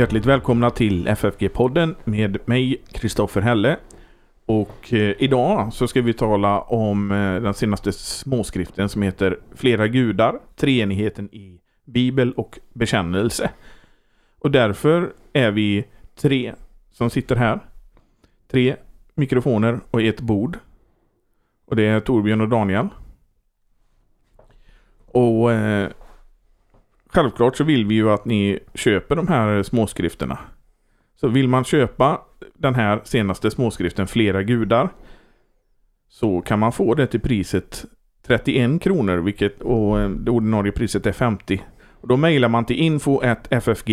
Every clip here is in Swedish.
Hjärtligt välkomna till FFG-podden med mig, Kristoffer Helle. Och eh, idag så ska vi tala om eh, den senaste småskriften som heter Flera gudar, treenigheten i Bibel och bekännelse. Och därför är vi tre som sitter här. Tre mikrofoner och ett bord. Och det är Torbjörn och Daniel. Och eh, självklart så vill vi ju att ni köper de här småskrifterna. Så vill man köpa den här senaste småskriften Flera gudar så kan man få det till priset 31 kronor vilket och eh, det ordinarie priset är 50. Och då mejlar man till info.ffg.se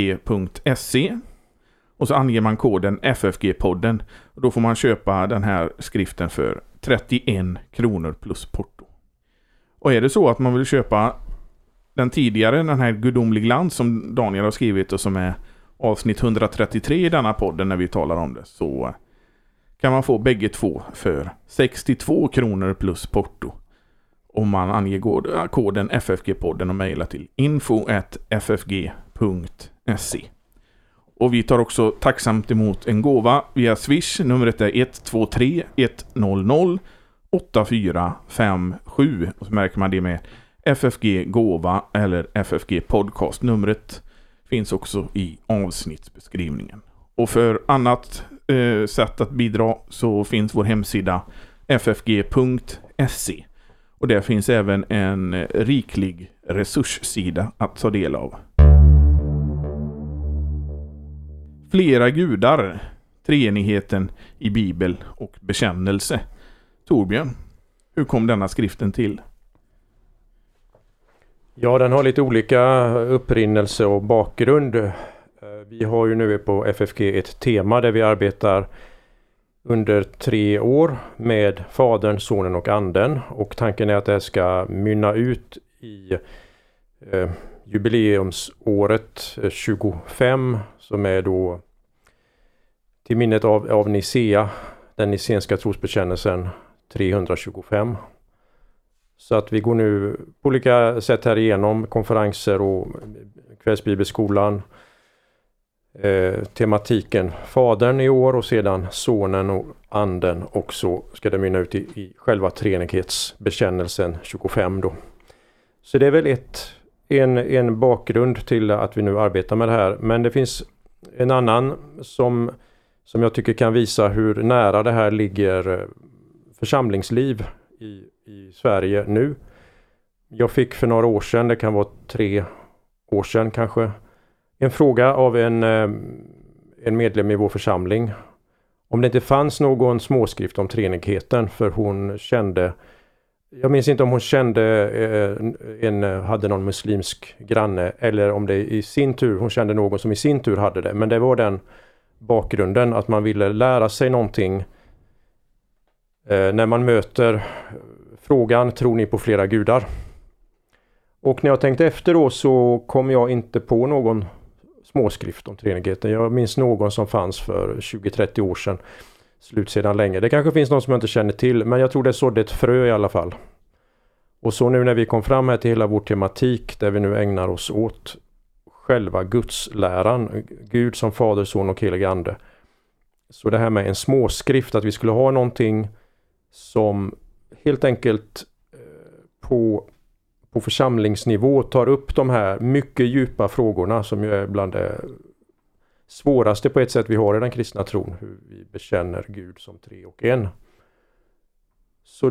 och så anger man koden FFG-podden. Och då får man köpa den här skriften för 31 kronor plus porto. Och är det så att man vill köpa den tidigare, den här Gudomlig glans som Daniel har skrivit och som är avsnitt 133 i denna podden när vi talar om det, så kan man få bägge två för 62 kronor plus porto. Om man anger koden FFG-podden och mejlar till info.ffg.se. Och vi tar också tacksamt emot en gåva via Swish. Numret är 123 100 8457. Och så märker man det med FFG Gåva eller FFG Podcast. Numret finns också i avsnittsbeskrivningen. Och för annat eh, sätt att bidra så finns vår hemsida ffg.se. Och där finns även en eh, riklig resurssida att ta del av. Flera gudar, treenigheten i bibel och bekännelse. Torbjörn, hur kom denna skriften till? Ja, den har lite olika upprinnelse och bakgrund. Eh, vi har ju nu på FFG ett tema där vi arbetar under tre år med Fadern, Sonen och Anden. Och tanken är att det ska mynna ut i eh, jubileumsåret eh, 25 som är då till minnet av, av Nicea, den nicenska trosbekännelsen 325. Så att vi går nu på olika sätt här igenom konferenser och kvällsbibelskolan. Eh, tematiken Fadern i år och sedan Sonen och Anden och så ska det mynna ut i, i själva treenighetsbekännelsen 25 då. Så det är väl ett, en, en bakgrund till att vi nu arbetar med det här. Men det finns en annan som, som jag tycker kan visa hur nära det här ligger eh, församlingsliv i i Sverige nu. Jag fick för några år sedan, det kan vara tre år sedan kanske, en fråga av en, eh, en medlem i vår församling. Om det inte fanns någon småskrift om treenigheten för hon kände jag minns inte om hon kände eh, en, hade någon muslimsk granne eller om det i sin tur, hon kände någon som i sin tur hade det. Men det var den bakgrunden att man ville lära sig någonting eh, när man möter frågan Tror ni på flera gudar? Och när jag tänkte efter då så kom jag inte på någon småskrift om treenigheten. Jag minns någon som fanns för 20-30 år sedan. Slut sedan länge. Det kanske finns någon som jag inte känner till men jag tror det sådde ett frö i alla fall. Och så nu när vi kom fram här till hela vår tematik där vi nu ägnar oss åt själva gudsläran, Gud som Fader, Son och Helig Ande. Så det här med en småskrift, att vi skulle ha någonting som helt enkelt eh, på, på församlingsnivå tar upp de här mycket djupa frågorna som ju är bland det svåraste på ett sätt vi har i den kristna tron. Hur vi bekänner Gud som tre och en. Så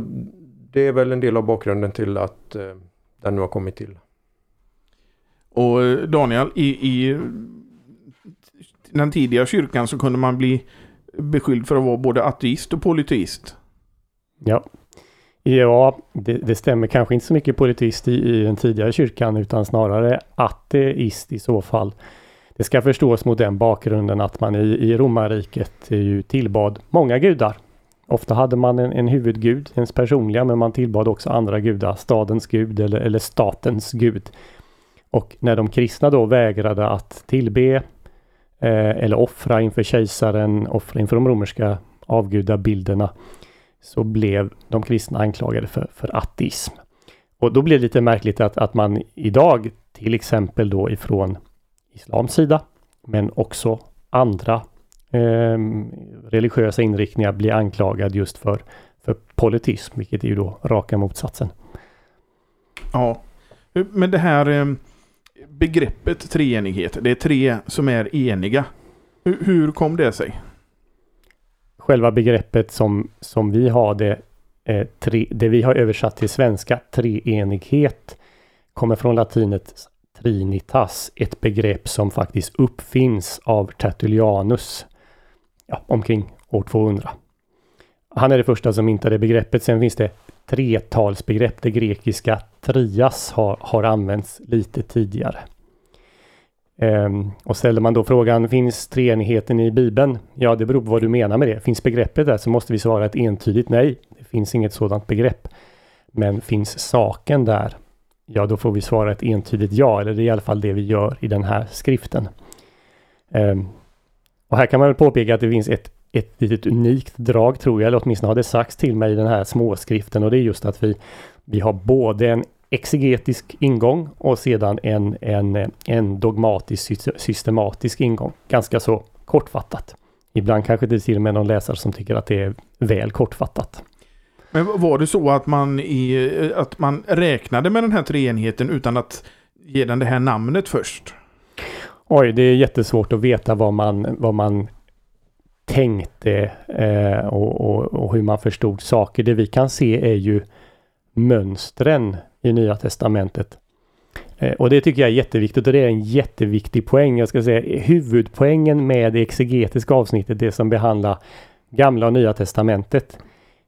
det är väl en del av bakgrunden till att eh, den nu har kommit till. Och eh, Daniel, i, i den tidiga kyrkan så kunde man bli beskylld för att vara både ateist och polyteist. Ja, Ja, det, det, stämmer kanske inte så mycket politist i, i den tidigare kyrkan utan snarare ateist i så fall. Det ska förstås mot den bakgrunden att man i, i romarriket ju tillbad många gudar. Ofta hade man en, en huvudgud, ens personliga, men man tillbad också andra gudar, stadens gud eller, eller statens gud. Och när de kristna då vägrade att tillbe eh, eller offra inför kejsaren, offra inför de romerska avgudabilderna, så blev de kristna anklagade för, för ateism. Och då blir det lite märkligt att, att man idag, till exempel då ifrån islams sida, men också andra eh, religiösa inriktningar blir anklagad just för, för politism, vilket är ju då raka motsatsen. Ja, men det här eh, begreppet treenighet, det är tre som är eniga. Hur, hur kom det sig? Själva begreppet som, som vi har det, eh, tre, det vi har översatt till svenska, treenighet, kommer från latinet trinitas, ett begrepp som faktiskt uppfinns av Tertullianus ja, omkring år 200. Han är det första som myntade begreppet. Sen finns det tretalsbegrepp. Det grekiska trias har, har använts lite tidigare. Um, och ställer man då frågan, finns treenigheten i Bibeln? Ja, det beror på vad du menar med det. Finns begreppet där så måste vi svara ett entydigt nej. Det finns inget sådant begrepp. Men finns saken där? Ja, då får vi svara ett entydigt ja, eller det är i alla fall det vi gör i den här skriften. Um, och här kan man väl påpeka att det finns ett, ett litet unikt drag tror jag, eller åtminstone har det sagts till mig i den här småskriften och det är just att vi, vi har både en exegetisk ingång och sedan en, en, en dogmatisk systematisk ingång. Ganska så kortfattat. Ibland kanske det är till och med någon läsare som tycker att det är väl kortfattat. Men var det så att man, i, att man räknade med den här treenigheten utan att ge den det här namnet först? Oj, det är jättesvårt att veta vad man, vad man tänkte eh, och, och, och, hur man förstod saker. Det vi kan se är ju mönstren i Nya Testamentet. Eh, och det tycker jag är jätteviktigt och det är en jätteviktig poäng. Jag ska säga huvudpoängen med det exegetiska avsnittet, det som behandlar Gamla och Nya Testamentet.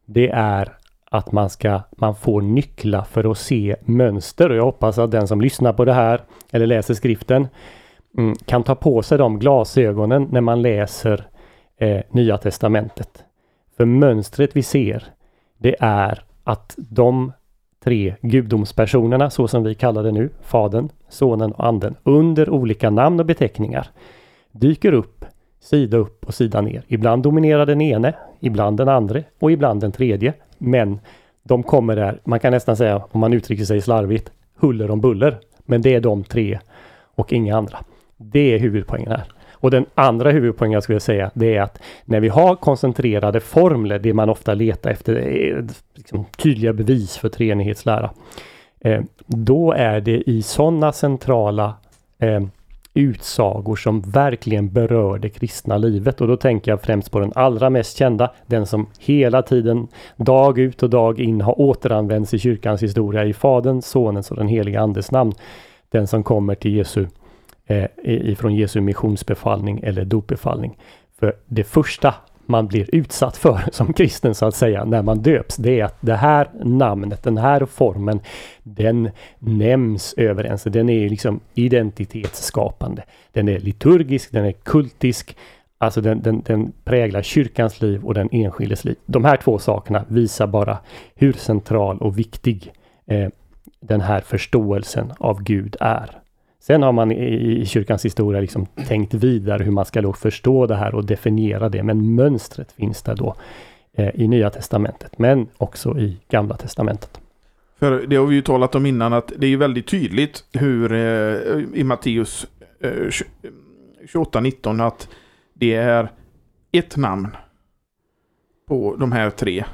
Det är att man ska, man får nycklar för att se mönster och jag hoppas att den som lyssnar på det här eller läser skriften mm, kan ta på sig de glasögonen när man läser eh, Nya Testamentet. För mönstret vi ser, det är att de tre gudomspersonerna, så som vi kallar det nu, Fadern, Sonen och Anden, under olika namn och beteckningar dyker upp sida upp och sida ner. Ibland dominerar den ene, ibland den andra och ibland den tredje. Men de kommer där, man kan nästan säga, om man uttrycker sig slarvigt, huller om buller. Men det är de tre och inga andra. Det är huvudpoängen här. Och den andra huvudpoängen jag skulle säga det är att när vi har koncentrerade formler, det man ofta letar efter, eh, liksom, tydliga bevis för treenighetslära. Eh, då är det i sådana centrala eh, utsagor som verkligen berör det kristna livet. Och då tänker jag främst på den allra mest kända, den som hela tiden, dag ut och dag in, har återanvänts i kyrkans historia i Faderns, Sonens och den helige Andes namn. Den som kommer till Jesu eh, ifrån Jesu missionsbefallning eller dopbefallning. För det första man blir utsatt för som kristen så att säga när man döps, det är att det här namnet, den här formen, den nämns över ens. Den är liksom identitetsskapande. Den är liturgisk, den är kultisk. Alltså den, den, den präglar kyrkans liv och den enskildes liv. De här två sakerna visar bara hur central och viktig eh, den här förståelsen av Gud är. Sen har man i, kyrkans historia liksom tänkt vidare hur man ska då förstå det här och definiera det. Men mönstret finns där då eh, i Nya Testamentet, men också i Gamla Testamentet. För det har vi ju talat om innan att det är väldigt tydligt hur eh, i Matteus eh, 28-19 att det är ett namn på de här tre.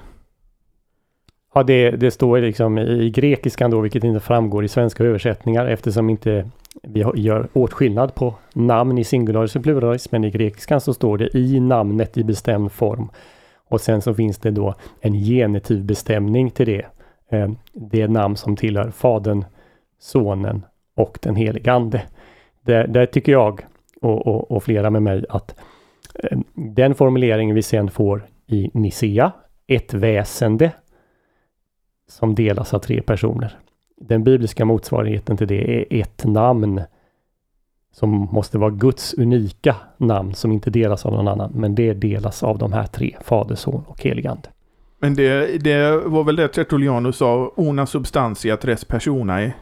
Ja, det, det står liksom i grekiskan då, vilket inte framgår i svenska översättningar eftersom inte vi gör åtskillnad på namn i singularis och pluralis, men i grekiskan så står det i namnet i bestämd form. Och sen så finns det då en genitiv bestämning till det. Eh, det är namn som tillhör Fadern, Sonen och den helige Ande. Där, där tycker jag och, och, och, flera med mig att eh, den formuleringen vi sen får i Nicea, ett väsende som delas av tre personer. Den bibliska motsvarigheten till det är ett namn som måste vara Guds unika namn som inte delas av någon annan. Men det delas av de här tre, Fader, Son och Heligande. Men det, det var väl det Tertullianus sa, una substantia tres personae?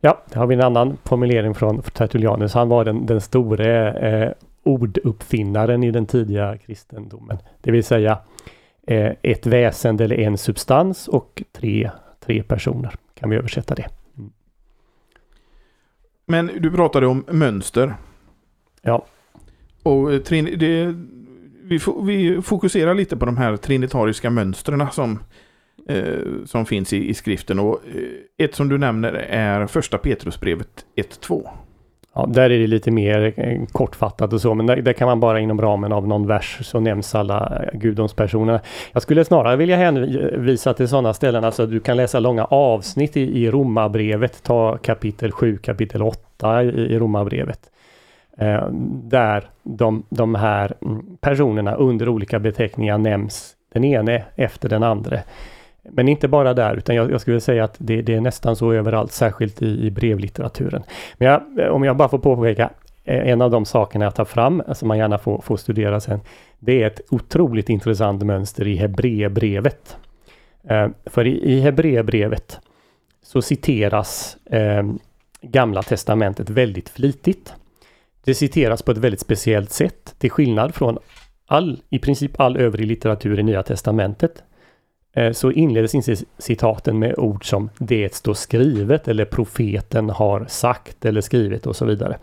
Ja, det har vi en annan formulering från Tertullianus. Han var den, den store eh, orduppfinnaren i den tidiga kristendomen. Det vill säga eh, ett väsen eller en substans och tre, tre personer kan vi översätta det. Mm. Men du pratade om mönster. Ja. Och eh, trin, det, vi, vi, fokuserar lite på de här trinitariska mönstren som, eh, som finns i, i skriften. Och eh, ett som du nämner är första Petrusbrevet 1.2. Ja, där är det lite mer eh, kortfattat och så, men där, där, kan man bara inom ramen av någon vers så nämns alla eh, gudomspersonerna. Jag skulle snarare vilja hänvisa till sådana ställen, alltså du kan läsa långa avsnitt i, i Romarbrevet, ta kapitel 7, kapitel 8 i, i Romarbrevet. Eh, där de, de här mm, personerna under olika beteckningar nämns den ene efter den andra. Men inte bara där, utan jag, jag skulle säga att det, det, är nästan så överallt, särskilt i, i brevlitteraturen. Men jag, om jag bara får påpeka, eh, en av de sakerna jag tar fram, eh, som man gärna får, får studera sen, det är ett otroligt intressant mönster i Hebreerbrevet. Eh, för i, i Hebreerbrevet så citeras eh, Gamla Testamentet väldigt flitigt. Det citeras på ett väldigt speciellt sätt, till skillnad från all, i princip all övrig litteratur i Nya Testamentet Eh, så inleds inte citaten med ord som det står skrivet eller profeten har sagt eller skrivit och så vidare.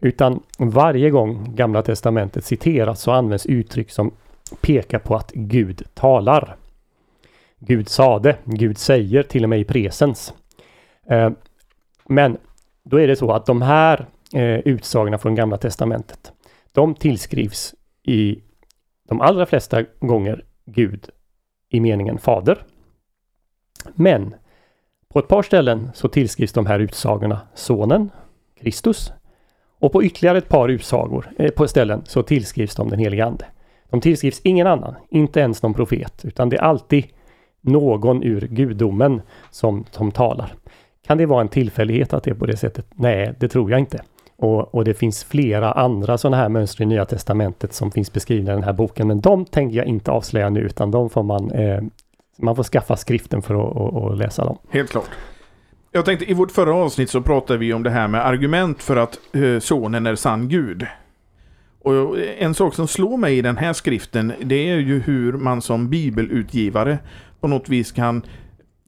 Utan varje gång Gamla Testamentet citeras så används uttryck som pekar på att Gud talar. Gud sade, Gud säger till och med i presens. Eh, men då är det så att de här eh, utsagorna från Gamla Testamentet, de tillskrivs i de allra flesta gånger Gud i meningen fader. Men på ett par ställen så tillskrivs de här utsagorna sonen, Kristus. Och på ytterligare ett par utsagor eh, på ställen så tillskrivs de den helige Ande. De tillskrivs ingen annan, inte ens någon profet, utan det är alltid någon ur gudomen som, som talar. Kan det vara en tillfällighet att det är på det sättet? Nej, det tror jag inte. Och, och, det finns flera andra sådana här mönster i Nya Testamentet som finns beskrivna i den här boken. Men de tänker jag inte avslöja nu utan de får man, eh, man får skaffa skriften för att och, och läsa dem. Helt klart. Jag tänkte i vårt förra avsnitt så pratade vi om det här med argument för att eh, sonen är sann Gud. Och en sak som slår mig i den här skriften det är ju hur man som bibelutgivare på något vis kan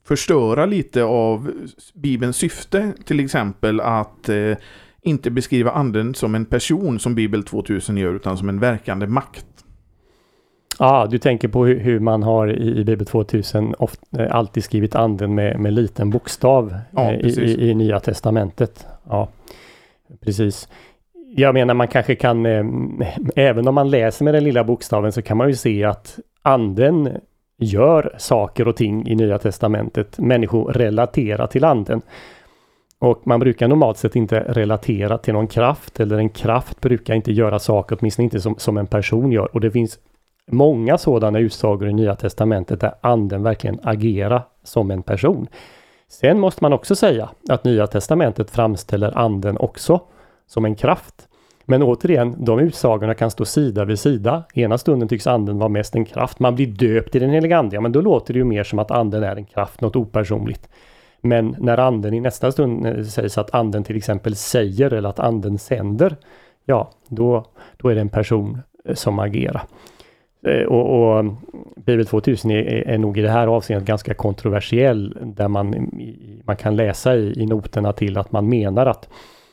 förstöra lite av Bibelns syfte. Till exempel att eh, inte beskriva anden som en person som Bibel 2000 gör utan som en verkande makt. Ja, ah, du tänker på hur, hur, man har i, i Bibel 2000 ofta, eh, alltid skrivit anden med, med liten bokstav ja, eh, i, i, i, Nya Testamentet. Ja, precis. Jag menar man kanske kan, eh, även om man läser med den lilla bokstaven så kan man ju se att anden gör saker och ting i Nya Testamentet. Människor relaterar till anden. Och man brukar normalt sett inte relatera till någon kraft eller en kraft brukar inte göra saker, åtminstone inte som, som en person gör. Och det finns många sådana utsagor i Nya Testamentet där anden verkligen agerar som en person. Sen måste man också säga att Nya Testamentet framställer anden också som en kraft. Men återigen, de utsagorna kan stå sida vid sida. Ena stunden tycks anden vara mest en kraft. Man blir döpt i den heliga ande, men då låter det ju mer som att anden är en kraft, något opersonligt. Men när anden i nästa stund eh, sägs att anden till exempel säger eller att anden sänder, ja, då, då är det en person eh, som agerar. Eh, och, och mm, Bibel 2000 är, är nog i det här avseendet ganska kontroversiell där man, mm, man kan läsa i, i noterna till att man menar att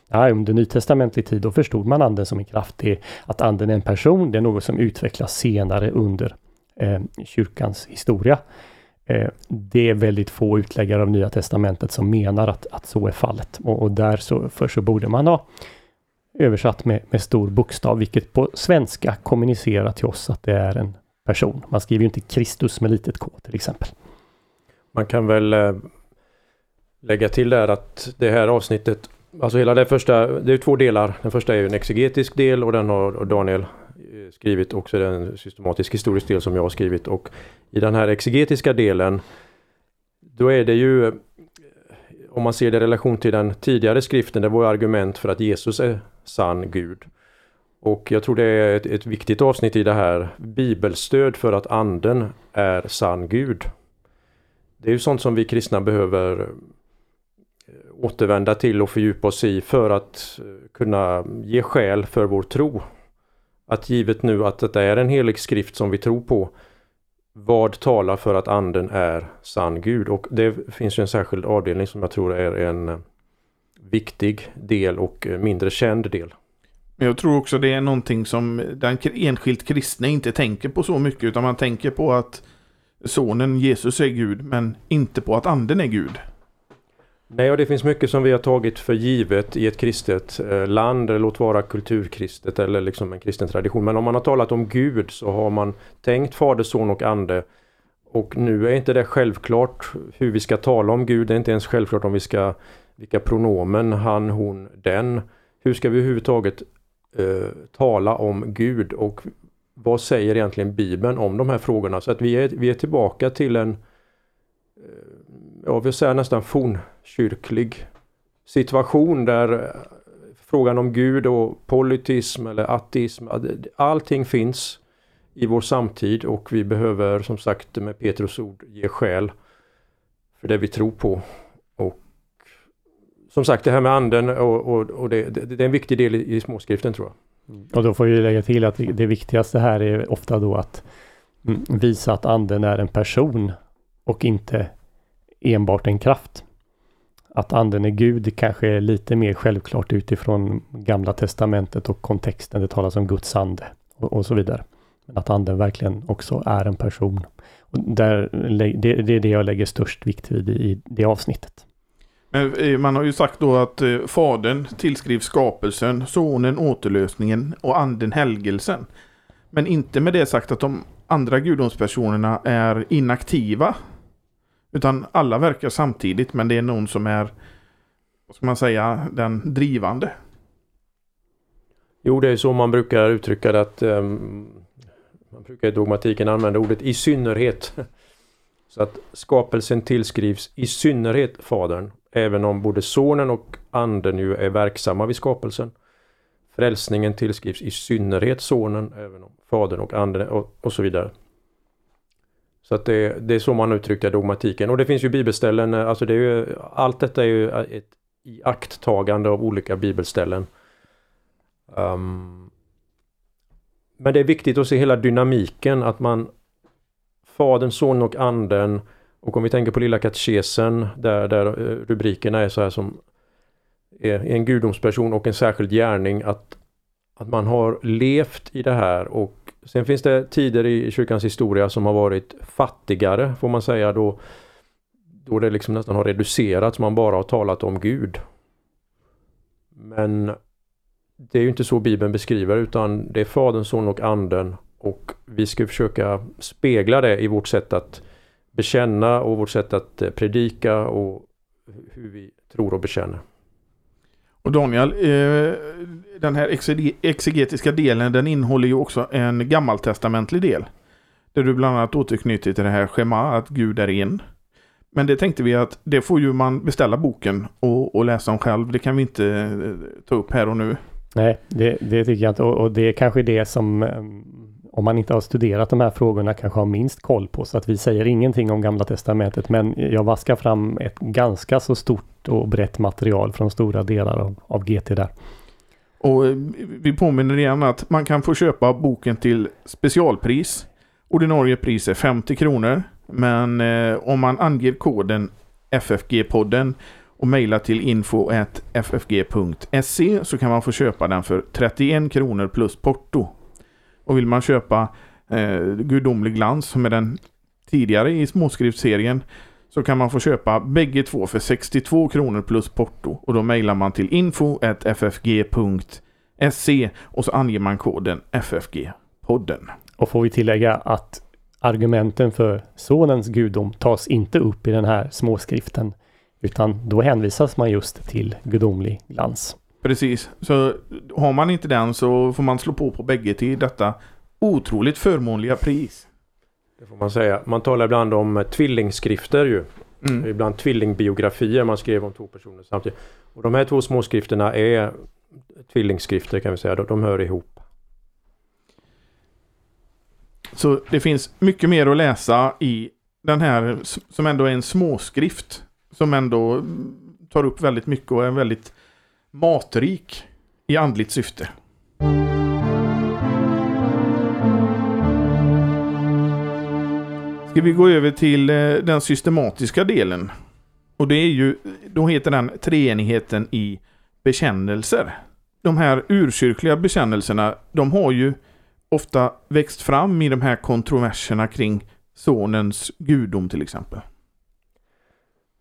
Ja, under nytestamentlig tid då förstod man anden som en kraft. Det, att anden är en person, det är något som utvecklas senare under eh, kyrkans historia. Eh, det är väldigt få utläggare av Nya Testamentet som menar att, att så är fallet. Och, och därför så, så borde man ha översatt med, med stor bokstav, vilket på svenska kommunicerar till oss att det är en person. Man skriver ju inte Kristus med litet k till exempel. Man kan väl eh, lägga till där att det här avsnittet, alltså hela det första, det är två delar. Den första är en exegetisk del och den har Daniel Eh, skrivit också en systematisk historisk del som jag har skrivit och i den här exegetiska delen då är det ju om man ser det i relation till den tidigare skriften, det var argument för att Jesus är sann Gud. Och jag tror det är ett, ett, viktigt avsnitt i det här, bibelstöd för att anden är sann Gud. Det är ju sånt som vi kristna behöver eh, återvända till och fördjupa oss i för att eh, kunna ge skäl för vår tro att givet nu att detta är en helig skrift som vi tror på, vad talar för att anden är sann Gud? Och det finns ju en särskild avdelning som jag tror är en eh, viktig del och eh, mindre känd del. Men jag tror också det är någonting som den enskilt kristna inte tänker på så mycket utan man tänker på att sonen Jesus är Gud men inte på att anden är Gud. Nej, och det finns mycket som vi har tagit för givet i ett kristet eh, land, land, låt vara kulturkristet eller liksom en kristen tradition. Men om man har talat om Gud så har man tänkt Fader, Son och Ande. Och nu är inte det självklart hur vi ska tala om Gud, det är inte ens självklart om vi ska vilka pronomen han, hon, den. Hur ska vi överhuvudtaget eh, tala om Gud och vad säger egentligen Bibeln om de här frågorna? Så att vi är, vi är tillbaka till en, eh, jag vill säga nästan kyrklig situation där eh, frågan om Gud och politism eller ateism, allting finns i vår samtid och vi behöver som sagt med Petrus ord ge skäl för det vi tror på. Och som sagt det här med anden och, och, och det, det, det, är en viktig del i, i småskriften tror jag. Och då får vi lägga till att det viktigaste här är ofta då att mm, visa att anden är en person och inte enbart en kraft. Att anden är Gud kanske är lite mer självklart utifrån gamla testamentet och kontexten. Det talas om Guds ande och, och så vidare. Men att anden verkligen också är en person. Och där, det, det är det jag lägger störst vikt vid i det avsnittet. Men eh, man har ju sagt då att eh, Fadern tillskrivs skapelsen, Sonen återlösningen och Anden helgelsen. Men inte med det sagt att de andra gudomspersonerna är inaktiva. Utan alla verkar samtidigt men det är någon som är, vad ska man säga, den drivande. Jo, det är så man brukar uttrycka det att um, man brukar i dogmatiken använda ordet i synnerhet. Så att skapelsen tillskrivs i synnerhet Fadern även om både Sonen och Anden ju är verksamma vid skapelsen. Frälsningen tillskrivs i synnerhet Sonen, även om Fadern och Anden och, och så vidare. Så att det, det är så man uttrycker dogmatiken. Och det finns ju bibelställen, eh, alltså det är ju, allt detta är ju eh, ett iakttagande av olika bibelställen. Um, men det är viktigt att se hela dynamiken, att man Fadern, Sonen och Anden och om vi tänker på Lilla katekesen där, där eh, rubrikerna är så här som är en gudomsperson och en särskild gärning att, att man har levt i det här och sen finns det tider i kyrkans historia som har varit fattigare får man säga då då det liksom nästan har reducerats, man bara har talat om Gud. Men det är ju inte så Bibeln beskriver utan det är Fadern, Sonen och Anden och vi ska försöka spegla det i vårt sätt att bekänna och vårt sätt att predika och hur vi tror och bekänner. Och Daniel, eh, den här exegetiska delen den innehåller ju också en gammaltestamentlig del. Där du bland annat återknyter till det här schema att Gud är en. Men det tänkte vi att det får ju man beställa boken och, och läsa om själv. Det kan vi inte eh, ta upp här och nu. Nej, det, det tycker jag inte. Och, och, det är kanske det som ehm, om man inte har studerat de här frågorna kanske har minst koll på. Så att vi säger ingenting om Gamla Testamentet. Men jag vaskar fram ett ganska så stort och brett material från stora delar av, av GT där. Och eh, vi påminner igen att man kan få köpa boken till specialpris. Ordinarie pris är 50 kronor. Men eh, om man anger koden FFG-podden och mejlar till info.ffg.se så kan man få köpa den för 31 kronor plus porto. Och vill man köpa eh, Gudomlig glans som är den tidigare i småskriftsserien så kan man få köpa bägge två för 62 kronor plus porto. Och då mejlar man till info.ffg.se och så anger man koden FFG-podden. Och får vi tillägga att argumenten för sonens gudom tas inte upp i den här småskriften. Utan då hänvisas man just till gudomlig glans. Precis, så har man inte den så får man slå på på bägge till detta otroligt förmånliga pris. Det får man säga. Man talar ibland om tvillingskrifter ju. Mm. Ibland tvillingbiografier man skrev om två personer samtidigt. Och de här två småskrifterna är tvillingskrifter kan vi säga. De hör ihop. Så det finns mycket mer att läsa i den här som ändå är en småskrift. Som ändå tar upp väldigt mycket och är väldigt matrik i andligt syfte. Ska vi gå över till eh, den systematiska delen. Och det är ju, då heter den treenigheten i bekännelser. de här urkyrkliga bekännelserna, de har ju ofta växt fram i de här kontroverserna kring sonens gudom till exempel.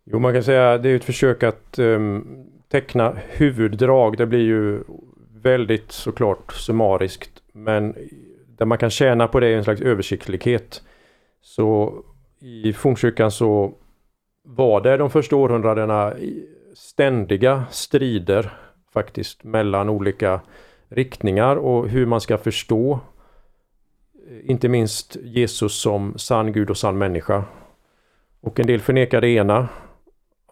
Jo, man kan säga att det är ett försök att um, teckna huvuddrag. Det blir ju väldigt såklart summariskt. Men där man kan tjäna på det är en slags översiktlighet. Så i fornkyrkan så var det de första århundradena ständiga strider faktiskt mellan olika riktningar och hur man ska förstå eh, inte minst Jesus som sann Gud och sann människa. Och en del förnekar det ena,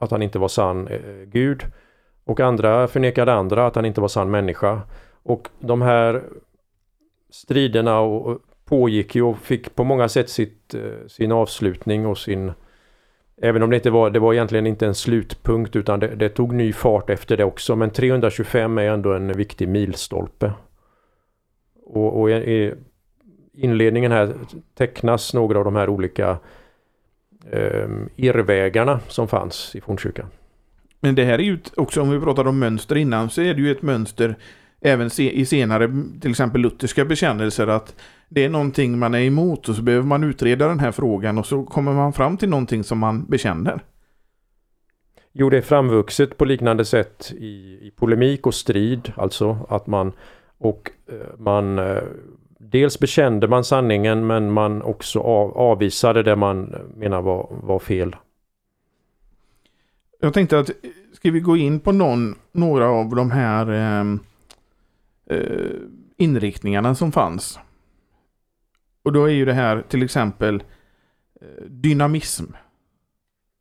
att han inte var sann eh, Gud. Och andra förnekade andra att han inte var sann människa. Och de här striderna och, pågick ju och fick på många sätt sitt, eh, sin avslutning och sin Även om det inte var, det var egentligen inte en slutpunkt utan det, det tog ny fart efter det också. Men 325 är ändå en viktig milstolpe. Och, och i inledningen här tecknas några av de här olika eh, irrvägarna som fanns i fornkyrkan. Men det här är ju också, om vi pratade om mönster innan, så är det ju ett mönster även i senare, till exempel lutherska bekännelser, att det är någonting man är emot och så behöver man utreda den här frågan och så kommer man fram till någonting som man bekänner. Jo, det är framvuxet på liknande sätt i, i polemik och strid, alltså att man och eh, man eh, dels bekände man sanningen men man också av, avvisade det man menar var, var fel. Jag tänkte att ska vi gå in på någon, några av de här eh, eh, inriktningarna som fanns. Och då är ju det här till exempel eh, dynamism.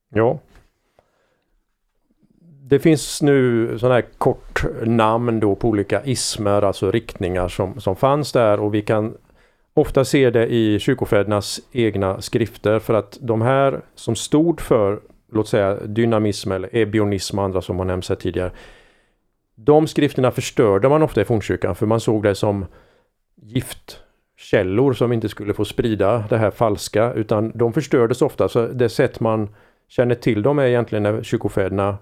Ja. Det finns nu sådana här kort namn då på olika ismer, alltså riktningar som, som fanns där. Och vi kan ofta se det i kyrkofädernas egna skrifter. För att de här som stod för låt säga dynamism eller ebionism och andra som har nämnts här tidigare. De skrifterna förstörde man ofta i fornkyrkan. För man såg det som giftkällor som inte skulle få sprida det här falska. Utan de förstördes ofta. Så det sätt man känner till dem är egentligen när kyrkofäderna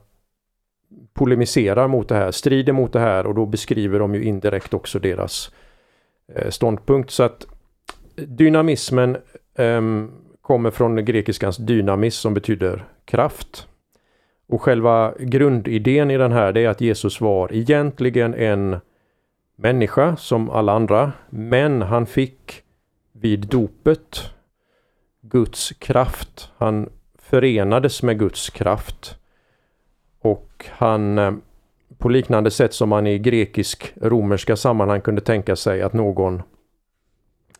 polemiserar mot det här, strider mot det här och då beskriver de ju indirekt också deras eh, ståndpunkt. Så att dynamismen um, kommer från grekiskans dynamis som betyder kraft. Och själva grundidén i den här det är att Jesus var egentligen en människa som alla andra, men han fick vid dopet Guds kraft. Han förenades med Guds kraft. Och han eh, på liknande sätt som man i grekisk-romerska sammanhang kunde tänka sig att någon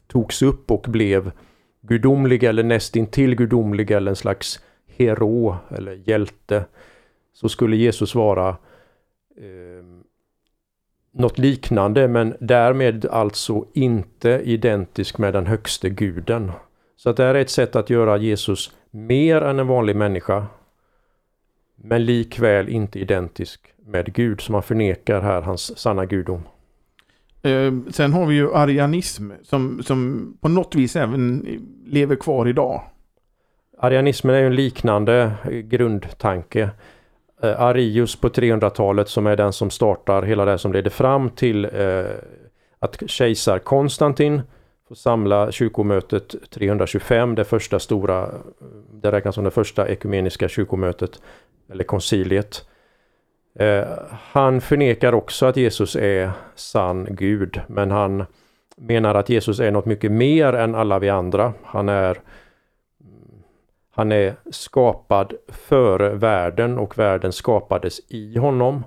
togs upp och blev gudomlig eller nästintill gudomlig eller en slags hero eller hjälte så skulle Jesus vara eh, något liknande men därmed alltså inte identisk med den högste guden. Så att det här är ett sätt att göra Jesus mer än en vanlig människa men likväl inte identisk med Gud som man förnekar här hans sanna gudom. Eh, sen har vi ju arianism som, som på något vis även lever kvar idag. Arianismen är ju en liknande grundtanke. Eh, Arius på 300-talet som är den som startar hela det som leder fram till eh, att kejsar Konstantin får samla kyrkomötet 325, det första stora, det räknas som det första ekumeniska kyrkomötet eller konciliet. Eh, han förnekar också att Jesus är sann Gud, men han menar att Jesus är något mycket mer än alla vi andra. Han är han är skapad före världen och världen skapades i honom.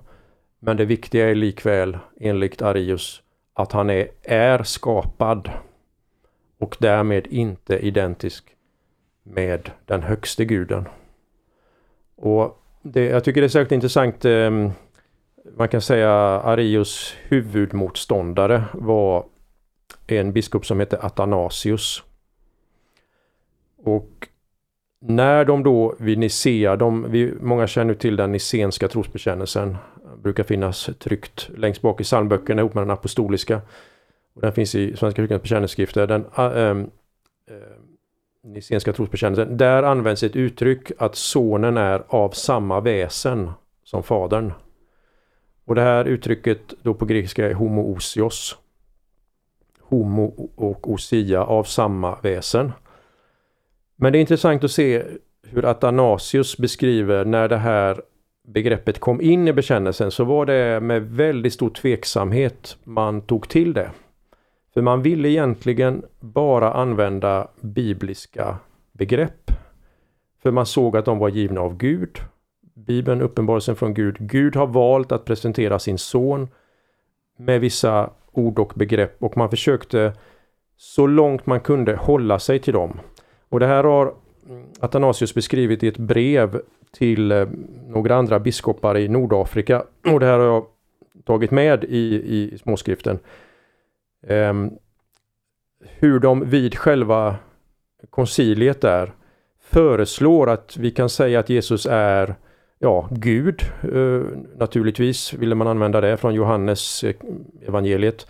Men det viktiga är likväl enligt Arius att han är, är skapad och därmed inte identisk med den högste guden. Och det, jag tycker det är särskilt intressant. Eh, man kan säga Arius huvudmotståndare var en biskop som hette Athanasius. Och när de då vid Nicea, de, vi, många känner till den nicenska trosbekännelsen, brukar finnas tryckt längst bak i psalmböckerna ihop med den apostoliska. Och den finns i Svenska kyrkans bekännelseskrifter. Den, ah, ehm, ehm, äh, äh, Nicenska trosbekännelsen. Där används ett uttryck att sonen är av samma väsen som fadern. Och det här uttrycket då på grekiska är homoousios. Homo och osia av samma väsen. Men det är intressant att se hur Athanasius beskriver när det här begreppet kom in i bekännelsen så var det med väldigt stor tveksamhet man tog till det. För man ville egentligen bara använda bibliska begrepp. För man såg att de var givna av Gud. Bibeln, uppenbarelsen från Gud. Gud har valt att presentera sin son med vissa ord och begrepp och man försökte så långt man kunde hålla sig till dem. Och det här har Athanasius beskrivit i ett brev till eh, några andra biskopar i Nordafrika. Och det här har jag tagit med i, i småskriften. Ehm, hur de vid själva konciliet där föreslår att vi kan säga att Jesus är ja, Gud. Eh, naturligtvis ville man använda det från Johannes eh, evangeliet.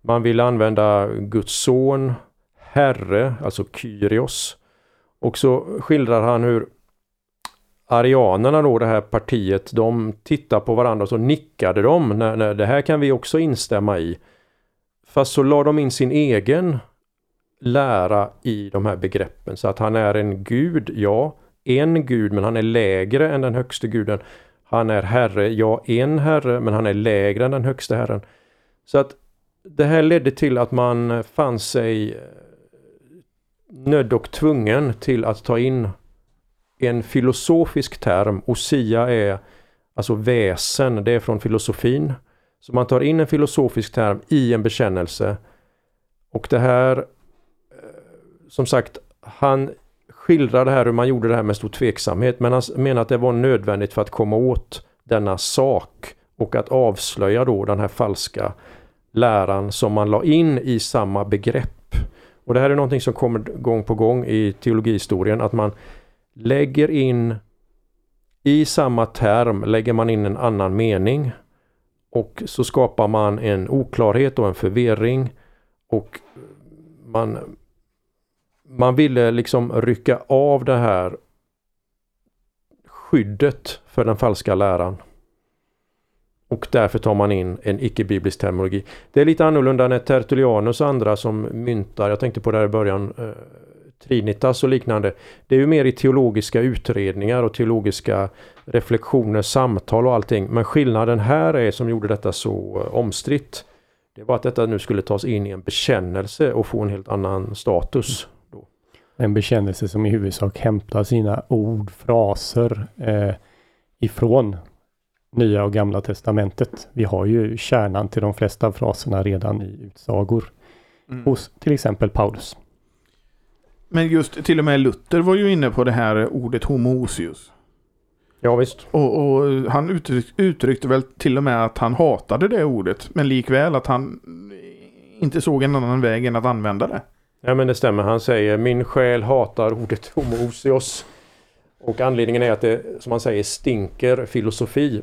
Man vill använda Guds son, Herre, alltså Kyrios. Och så skildrar han hur arianerna då, det här partiet, de tittar på varandra och så nickade de. När, när, det här kan vi också instämma i. Fast så la de in sin egen lära i de här begreppen. Så att han är en gud, ja, en gud, men han är lägre än den högste guden. Han är herre, ja, en herre, men han är lägre än den högste herren. Så att det här ledde till att man fann sig eh, nödd och tvungen till att ta in en filosofisk term. Osia är alltså väsen, det är från filosofin. Så man tar in en filosofisk term i en bekännelse. Och det här, eh, som sagt, han skildrar det här hur man gjorde det här med stor tveksamhet. Men han menar att det var nödvändigt för att komma åt denna sak och att avslöja då den här falska läran som man la in i samma begrepp. Och det här är någonting som kommer gång på gång i teologihistorien att man lägger in i samma term lägger man in en annan mening och så skapar man en oklarhet och en förvirring och man man ville liksom rycka av det här skyddet för den falska läran. Och därför tar man in en icke-biblisk terminologi. Det är lite annorlunda när Tertullianus och andra som myntar, jag tänkte på det här i början, eh, Trinitas och liknande. Det är ju mer i teologiska utredningar och teologiska reflektioner, samtal och allting. Men skillnaden här är som gjorde detta så eh, omstritt. Det var att detta nu skulle tas in i en bekännelse och få en helt annan status. Då. En bekännelse som i huvudsak hämtar sina ord, fraser eh, ifrån Nya och Gamla Testamentet. Vi har ju kärnan till de flesta fraserna redan i utsagor mm. hos till exempel Paulus. Men just till och med Luther var ju inne på det här ordet homoousius. Ja visst. Och, och han uttryck, uttryckte väl till och med att han hatade det ordet. Men likväl att han inte såg en annan väg än att använda det. Ja men det stämmer. Han säger min själ hatar ordet homoousios. Och anledningen är att det som han säger stinker filosofi.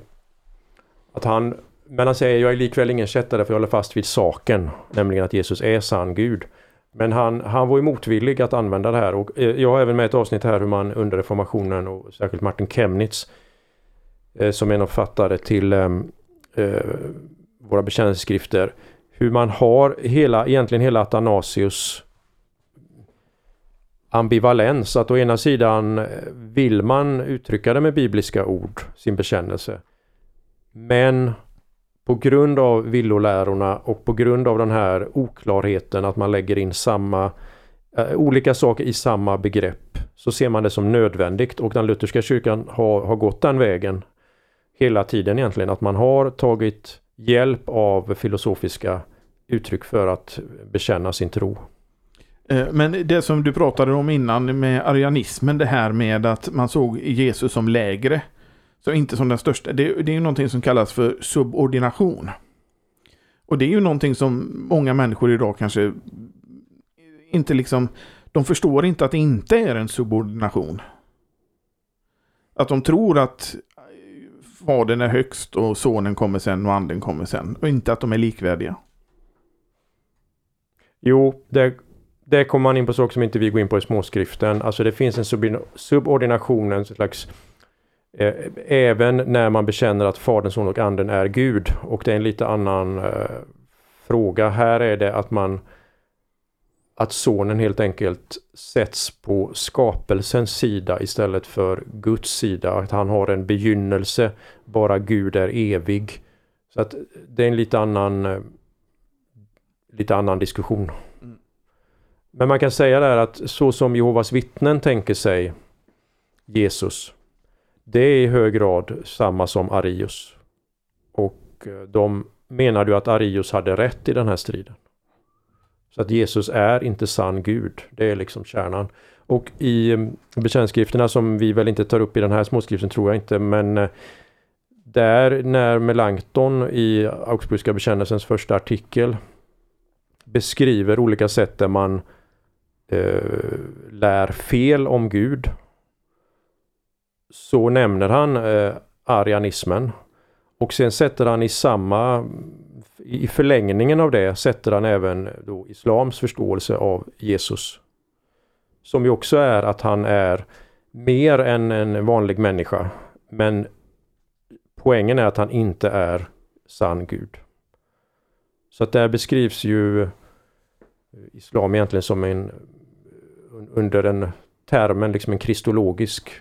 Att han, men han säger jag är likväl ingen kättare för jag håller fast vid saken. Nämligen att Jesus är sann Gud. Men han, han var ju motvillig att använda det här och eh, jag har även med ett avsnitt här hur man under reformationen och särskilt Martin Chemnitz eh, som är en författare till ehm, eh, våra bekännelseskrifter hur man har hela, egentligen hela Athanasius ambivalens. Att å ena sidan eh, vill man uttrycka det med bibliska ord, sin bekännelse. Men på grund av villolärorna och på grund av den här oklarheten att man lägger in samma äh, olika saker i samma begrepp så ser man det som nödvändigt och den lutherska kyrkan har, har gått den vägen hela tiden egentligen. Att man har tagit hjälp av filosofiska uttryck för att bekänna sin tro. Eh, men det som du pratade om innan med arianismen, det här med att man såg Jesus som lägre. Så inte som den största. Det, det är ju någonting som kallas för subordination. Och det är ju någonting som många människor idag kanske inte liksom... De förstår inte att det inte är en subordination. Att de tror att fadern är högst och sonen kommer sen och anden kommer sen. Och inte att de är likvärdiga. Jo, det, det kommer man in på saker som inte vi går in på i småskriften. Alltså det finns en subordination, en slags även när man bekänner att Fadern, Son och Anden är Gud. Och det är en lite annan eh, fråga. Här är det att man att sonen helt enkelt sätts på skapelsens sida istället för Guds sida. Att han har en begynnelse, bara Gud är evig. Så att det är en lite annan, eh, lite annan diskussion. Mm. Men man kan säga där att så som Jehovas vittnen tänker sig Jesus det är i hög grad samma som Arius. Och eh, de menade ju att Arius hade rätt i den här striden. Så att Jesus är inte sann Gud. Det är liksom kärnan. Och i mm, bekännelseskrifterna som vi väl inte tar upp i den här småskriften tror jag inte men eh, där när Melanchthon i Augsburgska bekännelsens första artikel beskriver olika sätt där man eh, lär fel om Gud så nämner han eh, arianismen. Och sen sätter han i samma, i förlängningen av det sätter han även då islams förståelse av Jesus. Som ju också är att han är mer än en vanlig människa. Men poängen är att han inte är sann Gud. Så att där beskrivs ju eh, Islam egentligen som en eh, under en termen, liksom en kristologisk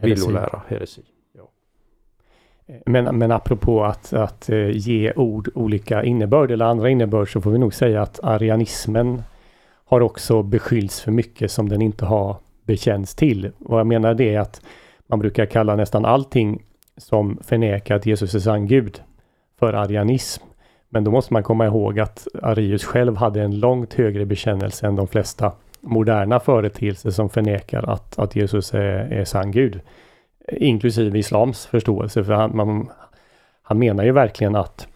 Villolära, heresi. Ja. Men, men apropå att, att eh, ge ord olika innebörd eller andra innebörd så får vi nog säga att arianismen har också beskyllts för mycket som den inte har bekänts till. Vad jag menar det är att man brukar kalla nästan allting som förnekar att Jesus är sann Gud för arianism. Men då måste man komma ihåg att Arius själv hade en långt högre bekännelse än de flesta moderna företeelser som förnekar att, att Jesus är, är sann Gud. Inklusive islams förståelse. För han, man, han menar ju verkligen att,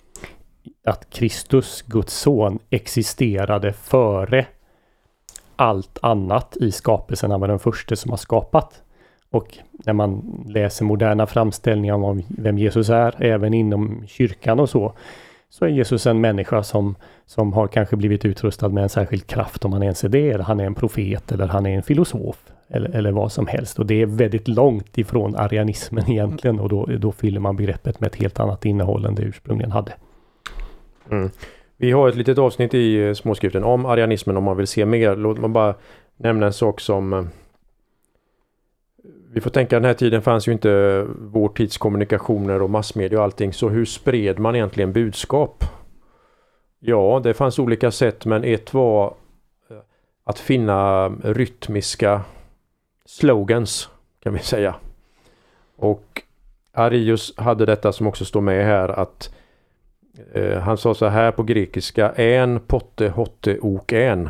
att Kristus, Guds son, existerade före allt annat i skapelsen. Han var den första som har skapat. Och när man läser moderna framställningar om vem Jesus är, även inom kyrkan och så, så är Jesus en människa som, som har kanske blivit utrustad med en särskild kraft om han ens är det. Eller han är en profet eller han är en filosof. Eller, eller vad som helst. Och det är väldigt långt ifrån arianismen egentligen. Och då, då fyller man begreppet med ett helt annat innehåll än det ursprungligen hade. Mm. Vi har ett litet avsnitt i eh, småskriften om arianismen om man vill se mer. Låt mig bara nämna en sak som eh, vi får tänka den här tiden fanns ju inte vår tids kommunikationer och massmedia och allting. Så hur spred man egentligen budskap? Ja, det fanns olika sätt men ett var eh, att finna rytmiska slogans kan vi säga. Och Arius hade detta som också står med här att eh, han sa så här på grekiska En potte hotte ok en.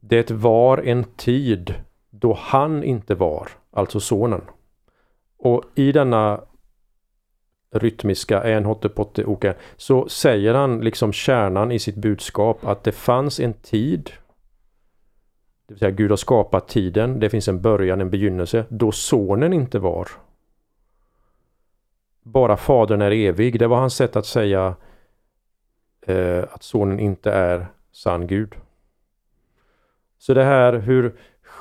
Det var en tid då han inte var, alltså sonen. Och i denna rytmiska en hotte potte så säger han liksom kärnan i sitt budskap att det fanns en tid det vill säga Gud har skapat tiden, det finns en början, en begynnelse, då sonen inte var. Bara fadern är evig, det var hans sätt att säga eh, att sonen inte är sann Gud. Så det här hur,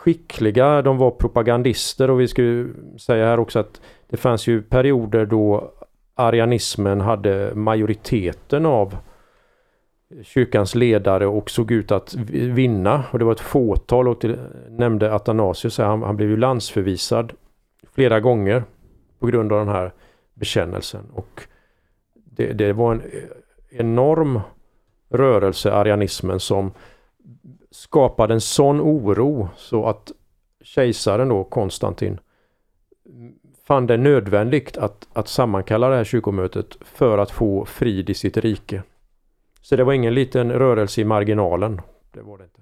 skickliga, de var propagandister och vi ska ju säga här också att det fanns ju perioder då arianismen hade majoriteten av kyrkans ledare och såg ut att vinna. Och det var ett fåtal och till, nämnde Athanasius, han, han blev ju landsförvisad flera gånger på grund av den här bekännelsen. Och det, det var en eh, enorm rörelse, arianismen, som skapade en sån oro så att kejsaren då, Konstantin, fann det nödvändigt att, att sammankalla det här kyrkomötet för att få frid i sitt rike. Så det var ingen liten rörelse i marginalen. Det var det inte.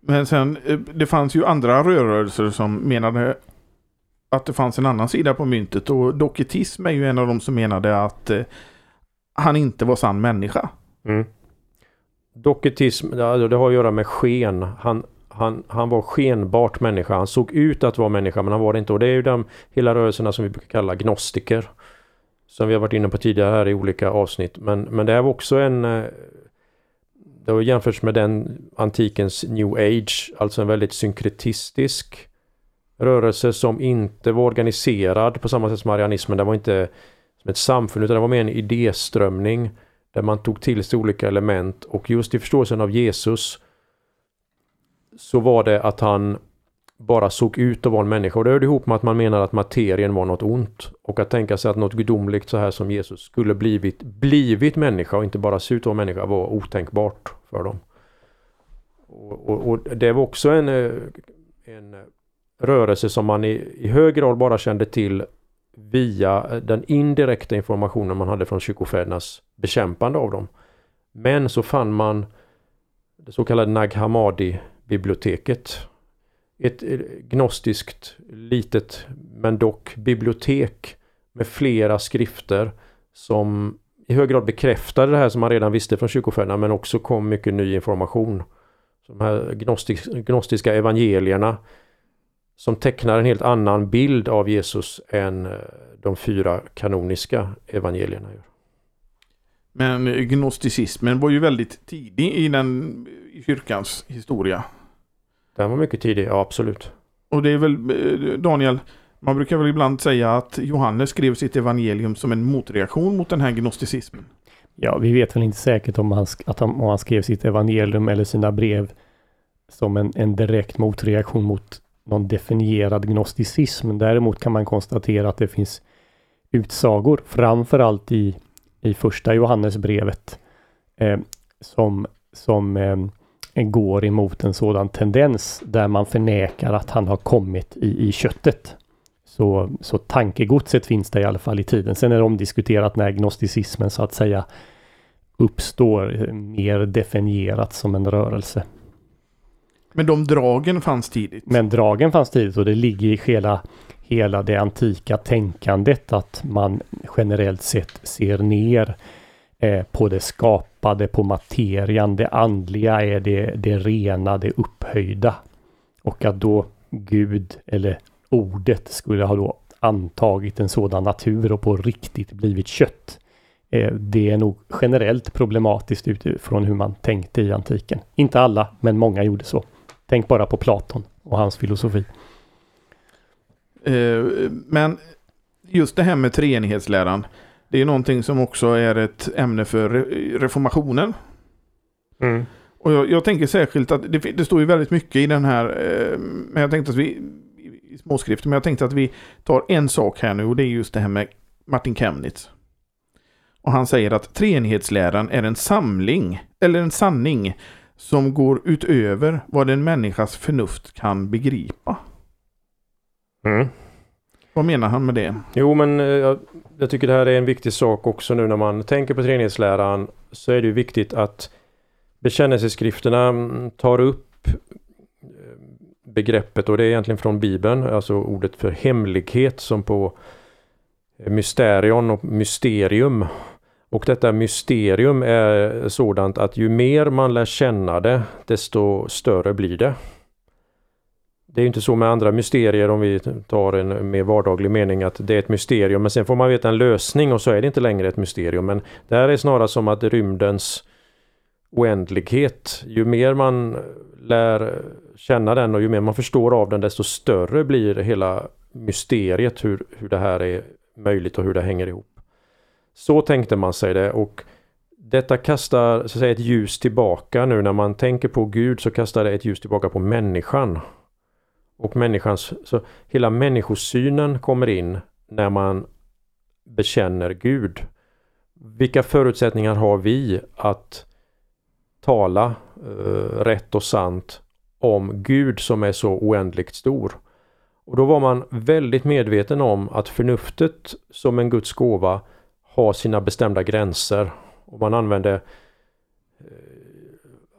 Men sen, eh, det fanns ju andra rörelser som menade att det fanns en annan sida på myntet och doketism är ju en av de som menade att eh, han inte var sann människa. Mm. Doketism, det har att göra med sken. Han, han, han var skenbart människa. Han såg ut att vara människa men han var det inte. Och det är ju de hela rörelserna som vi brukar kalla gnostiker. Som vi har varit inne på tidigare här i olika avsnitt. Men, men det är också en... Eh, det har jämförts med den antikens new age. Alltså en väldigt synkretistisk rörelse som inte var organiserad på samma sätt som arianismen. Det var inte som ett samfund utan det var mer en idéströmning där man tog till sig olika element. Och just i förståelsen av Jesus så var det att han bara såg ut att vara en människa. Och det hörde ihop med att man menade att materien var något ont. Och att tänka sig att något gudomligt så här som Jesus skulle blivit, blivit människa och inte bara se ut att vara människa var otänkbart för dem. Och, och, och det var också en, eh, en rörelse som man i, i hög grad bara kände till via den indirekta informationen man hade från kyrkofädernas bekämpande av dem. Men så fann man det så kallade Nag Hammadi-biblioteket. Ett eh, gnostiskt litet men dock bibliotek med flera skrifter som i hög grad bekräftade det här som man redan visste från kyrkofäderna men också kom mycket ny information. de här gnostis gnostiska evangelierna som tecknar en helt annan bild av Jesus än eh, de fyra kanoniska evangelierna gör. Men gnosticismen var ju väldigt tidig i den i kyrkans historia. Den var mycket tidig, ja absolut. Och det är väl, eh, Daniel, man brukar väl ibland säga att Johannes skrev sitt evangelium som en motreaktion mot den här gnosticismen. Ja, vi vet väl inte säkert om han, att han, om han skrev sitt evangelium eller sina brev som en, en direkt motreaktion mot någon definierad gnosticism. Däremot kan man konstatera att det finns utsagor, framförallt i, i första Johannesbrevet, eh, som, som eh, går emot en sådan tendens där man förnekar att han har kommit i, i köttet. Så, så tankegodset finns det i alla fall i tiden. Sen är det omdiskuterat när gnosticismen så att säga uppstår mer definierat som en rörelse. Men de dragen fanns tidigt? Men dragen fanns tidigt och det ligger i hela, hela det antika tänkandet att man generellt sett ser ner eh, på det skapade, på materian. Det andliga är det, det rena, det upphöjda. Och att då Gud eller ordet skulle ha då antagit en sådan natur och på riktigt blivit kött. Eh, det är nog generellt problematiskt utifrån hur man tänkte i antiken. Inte alla, men många gjorde så. Tänk bara på Platon och hans filosofi. Eh, men just det här med treenighetsläran. Det är någonting som också är ett ämne för reformationen. Mm. Och jag, jag, tänker särskilt att det, det, står ju väldigt mycket i den här, eh, men jag tänkte att vi, i småskrifter, men jag tänkte att vi tar en sak här nu och det är just det här med Martin Chemnitz. Och han säger att treenighetsläran är en samling, eller en sanning, som går utöver vad en människas förnuft kan begripa. Mm. Vad menar han med det? Jo men eh, jag, jag, tycker det här är en viktig sak också nu när man tänker på treenighetsläran så är det ju viktigt att bekännelseskrifterna mm, tar upp eh, begreppet och det är egentligen från Bibeln, alltså ordet för hemlighet som på mysterion och mysterium och detta mysterium är sådant att ju mer man lär känna det, desto större blir det. Det är inte så med andra mysterier om vi tar en mer vardaglig mening att det är ett mysterium men sen får man veta en lösning och så är det inte längre ett mysterium. Men det här är snarare som att rymdens oändlighet, ju mer man lär känna den och ju mer man förstår av den desto större blir hela mysteriet hur, hur det här är möjligt och hur det hänger ihop. Så tänkte man sig det och detta kastar så att säga, ett ljus tillbaka nu när man tänker på Gud så kastar det ett ljus tillbaka på människan. Och människans, så hela människosynen kommer in när man bekänner Gud. Vilka förutsättningar har vi att tala eh, rätt och sant om Gud som är så oändligt stor? Och då var man väldigt medveten om att förnuftet som en Guds gåva har sina bestämda gränser. Och man använde eh,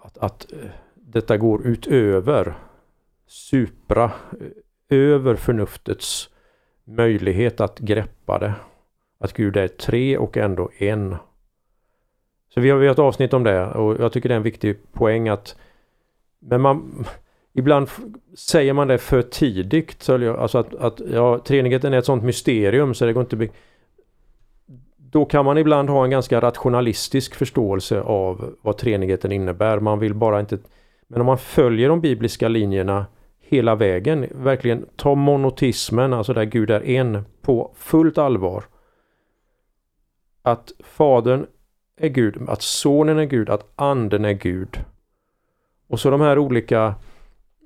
att, att eh, detta går utöver supra, eh, över förnuftets möjlighet att greppa det. Att Gud är tre och ändå en. Så vi har, vi har ett avsnitt om det och jag tycker det är en viktig poäng att men man Ibland säger man det för tidigt. Alltså att, att ja, treenigheten är ett sånt mysterium så det går inte då kan man ibland ha en ganska rationalistisk förståelse av vad treenigheten innebär. Man vill bara inte... Men om man följer de bibliska linjerna hela vägen. Verkligen ta monotismen, alltså där Gud är en, på fullt allvar. Att Fadern är Gud, att Sonen är Gud, att Anden är Gud. Och så de här olika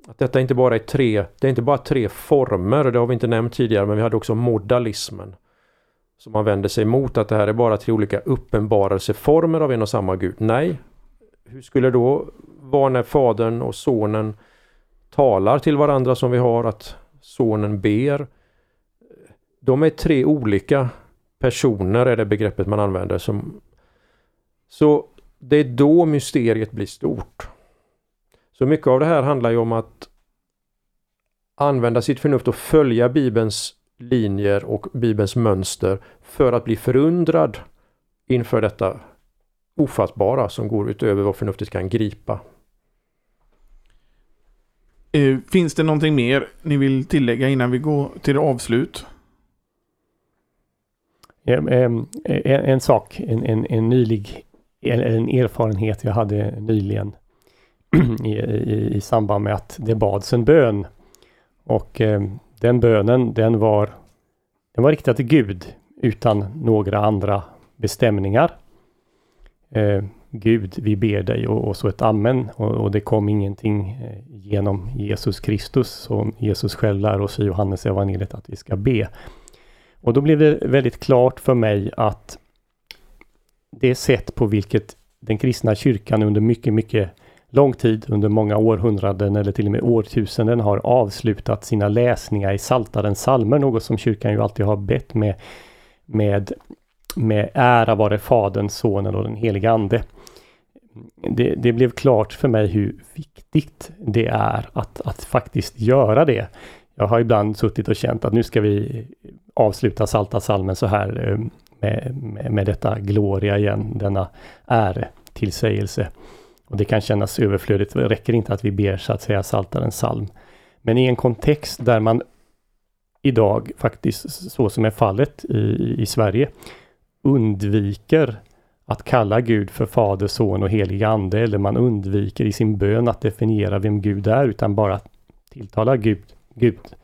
att detta inte bara är tre, det är inte bara tre former, det har vi inte nämnt tidigare, men vi hade också modalismen. Som man vänder sig mot att det här är bara tre olika uppenbarelseformer av en och samma Gud. Nej, hur skulle det då vara när Fadern och Sonen talar till varandra som vi har att Sonen ber? De är tre olika personer är det begreppet man använder. Som, så det är då mysteriet blir stort. Så mycket av det här handlar ju om att använda sitt förnuft och följa Bibelns linjer och Bibelns mönster för att bli förundrad inför detta ofattbara som går utöver vad förnuftet kan gripa. Eh, finns det någonting mer ni vill tillägga innan vi går till avslut? En, ehm, en, en sak, en, en, en nylig en erfarenhet jag hade nyligen i, i, i samband med att det bads en bön. Och eh, den bönen den var, den var riktad till Gud utan några andra bestämningar. Eh, Gud, vi ber dig och, och så ett amen. Och, och, det kom ingenting eh, genom Jesus Kristus som Jesus själv lär oss i Johannes evangeliet att vi ska be. Och då blev det väldigt klart för mig att det sätt på vilket den kristna kyrkan under mycket, mycket lång tid, under många århundraden eller till och med årtusenden har avslutat sina läsningar i Saltarens salmer, något som kyrkan ju alltid har bett med, med, med ära vare Fadern, Sonen och den helige Ande. Det, det, blev klart för mig hur viktigt det är att, att faktiskt göra det. Jag har ibland suttit och känt att nu ska vi avsluta Salta salmen så här eh, med, med, med detta gloria igen, denna äretillsägelse. Och det kan kännas överflödigt. Det räcker inte att vi ber så att säga Saltarens psalm. Men i en kontext där man idag faktiskt, så som är fallet i, i Sverige, undviker att kalla Gud för Fader, Son och Helig Ande eller man undviker i sin bön att definiera vem Gud är utan bara tilltala Gud, Gud.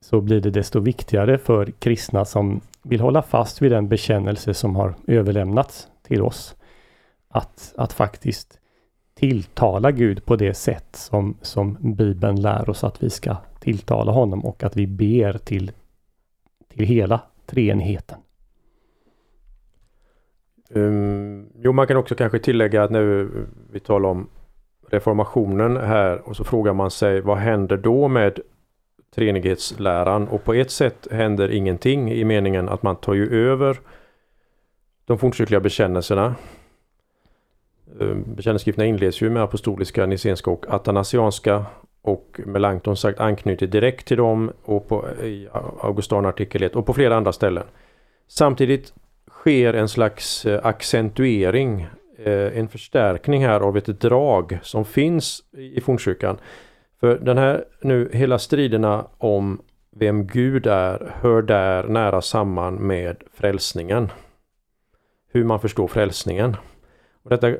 Så blir det desto viktigare för kristna som vill hålla fast vid den bekännelse som har överlämnats till oss. Att, att faktiskt tilltala Gud på det sätt som, som Bibeln lär oss att vi ska tilltala honom och att vi ber till, till hela treenigheten. Um, jo, man kan också kanske tillägga att nu vi talar om reformationen här och så frågar man sig vad händer då med treenighetsläran? Och på ett sätt händer ingenting i meningen att man tar ju över de fornkyrkliga bekännelserna ehm, bekännelseskrifterna inleds ju med apostoliska, nicenska och atanasianska och Melanchthon sagt anknyter direkt till dem och på, i Augustan artikel 1 och på flera andra ställen. Samtidigt sker en slags eh, accentuering, eh, en förstärkning här av ett drag som finns i fornkyrkan. För den här nu, hela striderna om vem Gud är hör där nära samman med frälsningen. Hur man förstår frälsningen. Och detta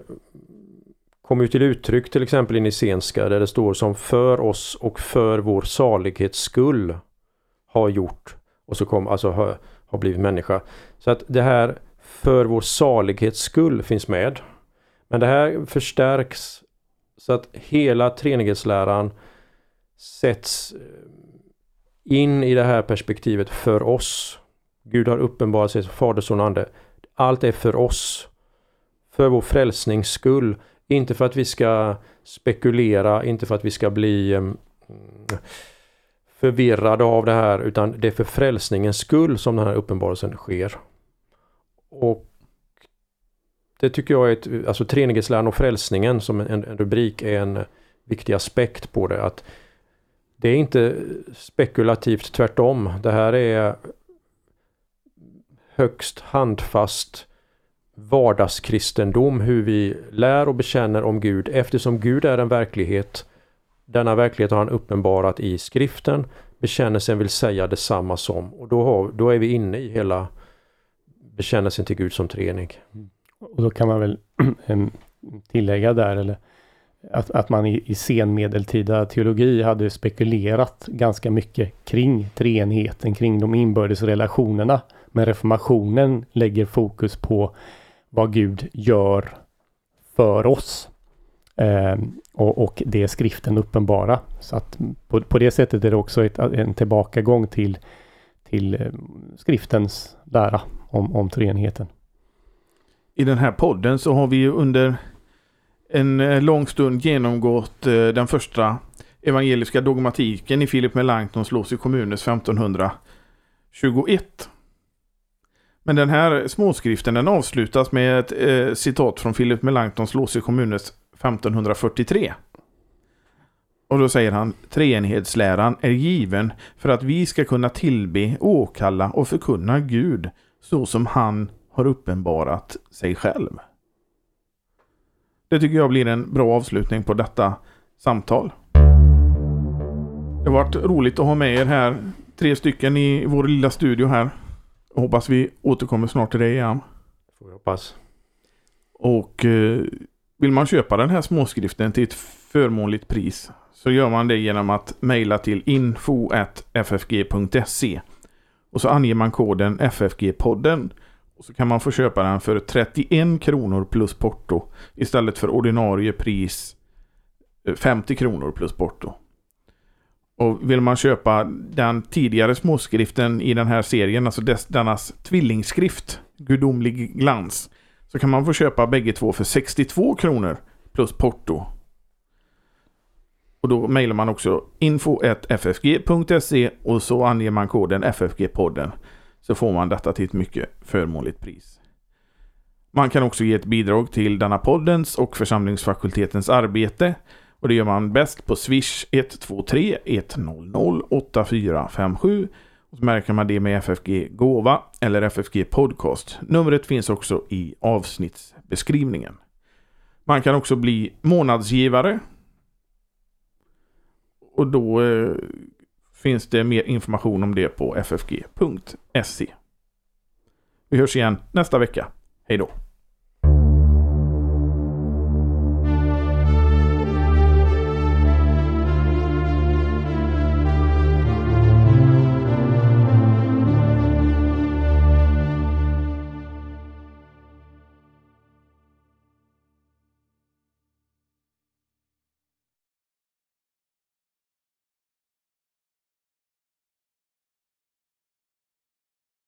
kommer ju till uttryck till exempel i Nicenska där det står som för oss och för vår salighets skull har gjort och så kom, alltså har, blivit människa. Så att det här för vår salighets skull finns med. Men det här förstärks så att hela treenighetsläran sätts eh, in i det här perspektivet för oss. Gud har uppenbarat sig som Fader, Son och Ande. Allt är för oss för vår frälsnings skull. Inte för att vi ska spekulera, inte för att vi ska bli um, förvirrade av det här utan det är för frälsningens skull som den här uppenbarelsen sker. Och Det tycker jag är ett, alltså treenighetsläran och frälsningen som en, en rubrik är en viktig aspekt på det. att Det är inte spekulativt, tvärtom. Det här är högst handfast vardagskristendom, hur vi lär och bekänner om Gud eftersom Gud är en verklighet. Denna verklighet har han uppenbarat i skriften. Bekännelsen vill säga detsamma som och då, har, då är vi inne i hela bekännelsen till Gud som treenig. Och då kan man väl tillägga där eller att, att man i, i senmedeltida teologi hade spekulerat ganska mycket kring treenigheten, kring de inbördes relationerna. Men reformationen lägger fokus på vad Gud gör för oss. Eh, och, och det är skriften uppenbara. Så att på, på det sättet är det också ett, en tillbakagång till, till eh, skriftens lära om, om treenigheten. I den här podden så har vi ju under en eh, lång stund genomgått eh, den första evangeliska dogmatiken i Philip Melanchtons Lås i kommunes 1521. Men den här småskriften den avslutas med ett eh, citat från Philip Melanchtons Lås i kommunes 1543. Och då säger han treenighetsläran är given för att vi ska kunna tillbe, åkalla och förkunna Gud så som han har uppenbarat sig själv. Det tycker jag blir en bra avslutning på detta samtal. Det har varit roligt att ha med er här, tre stycken i vår lilla studio här. Jag hoppas vi återkommer snart till dig igen. Får vi hoppas. Och eh, vill man köpa den här småskriften till ett förmånligt pris så gör man det genom att mejla till info.ffg.se och så anger man koden FFG-podden och så kan man få köpa den för 31 kronor plus porto istället för ordinarie pris eh, 50 kronor plus porto. Och vill man köpa den tidigare småskriften i den här serien, alltså dess, dennas tvillingskrift, Gudomlig glans, så kan man få köpa bägge två för 62 kronor plus porto. Och då mejlar man också info.ffg.se och så anger man koden FFG-podden så får man detta till ett mycket förmånligt pris. Man kan också ge ett bidrag till denna poddens och församlingsfakultetens arbete och det gör man bäst på Swish 123 100 8457 och så märker man det med FFG Gåva eller FFG Podcast. Numret finns också i avsnittsbeskrivningen. Man kan också bli månadsgivare. Och då eh, finns det mer information om det på ffg.se. Vi hörs igen nästa vecka. Hej då!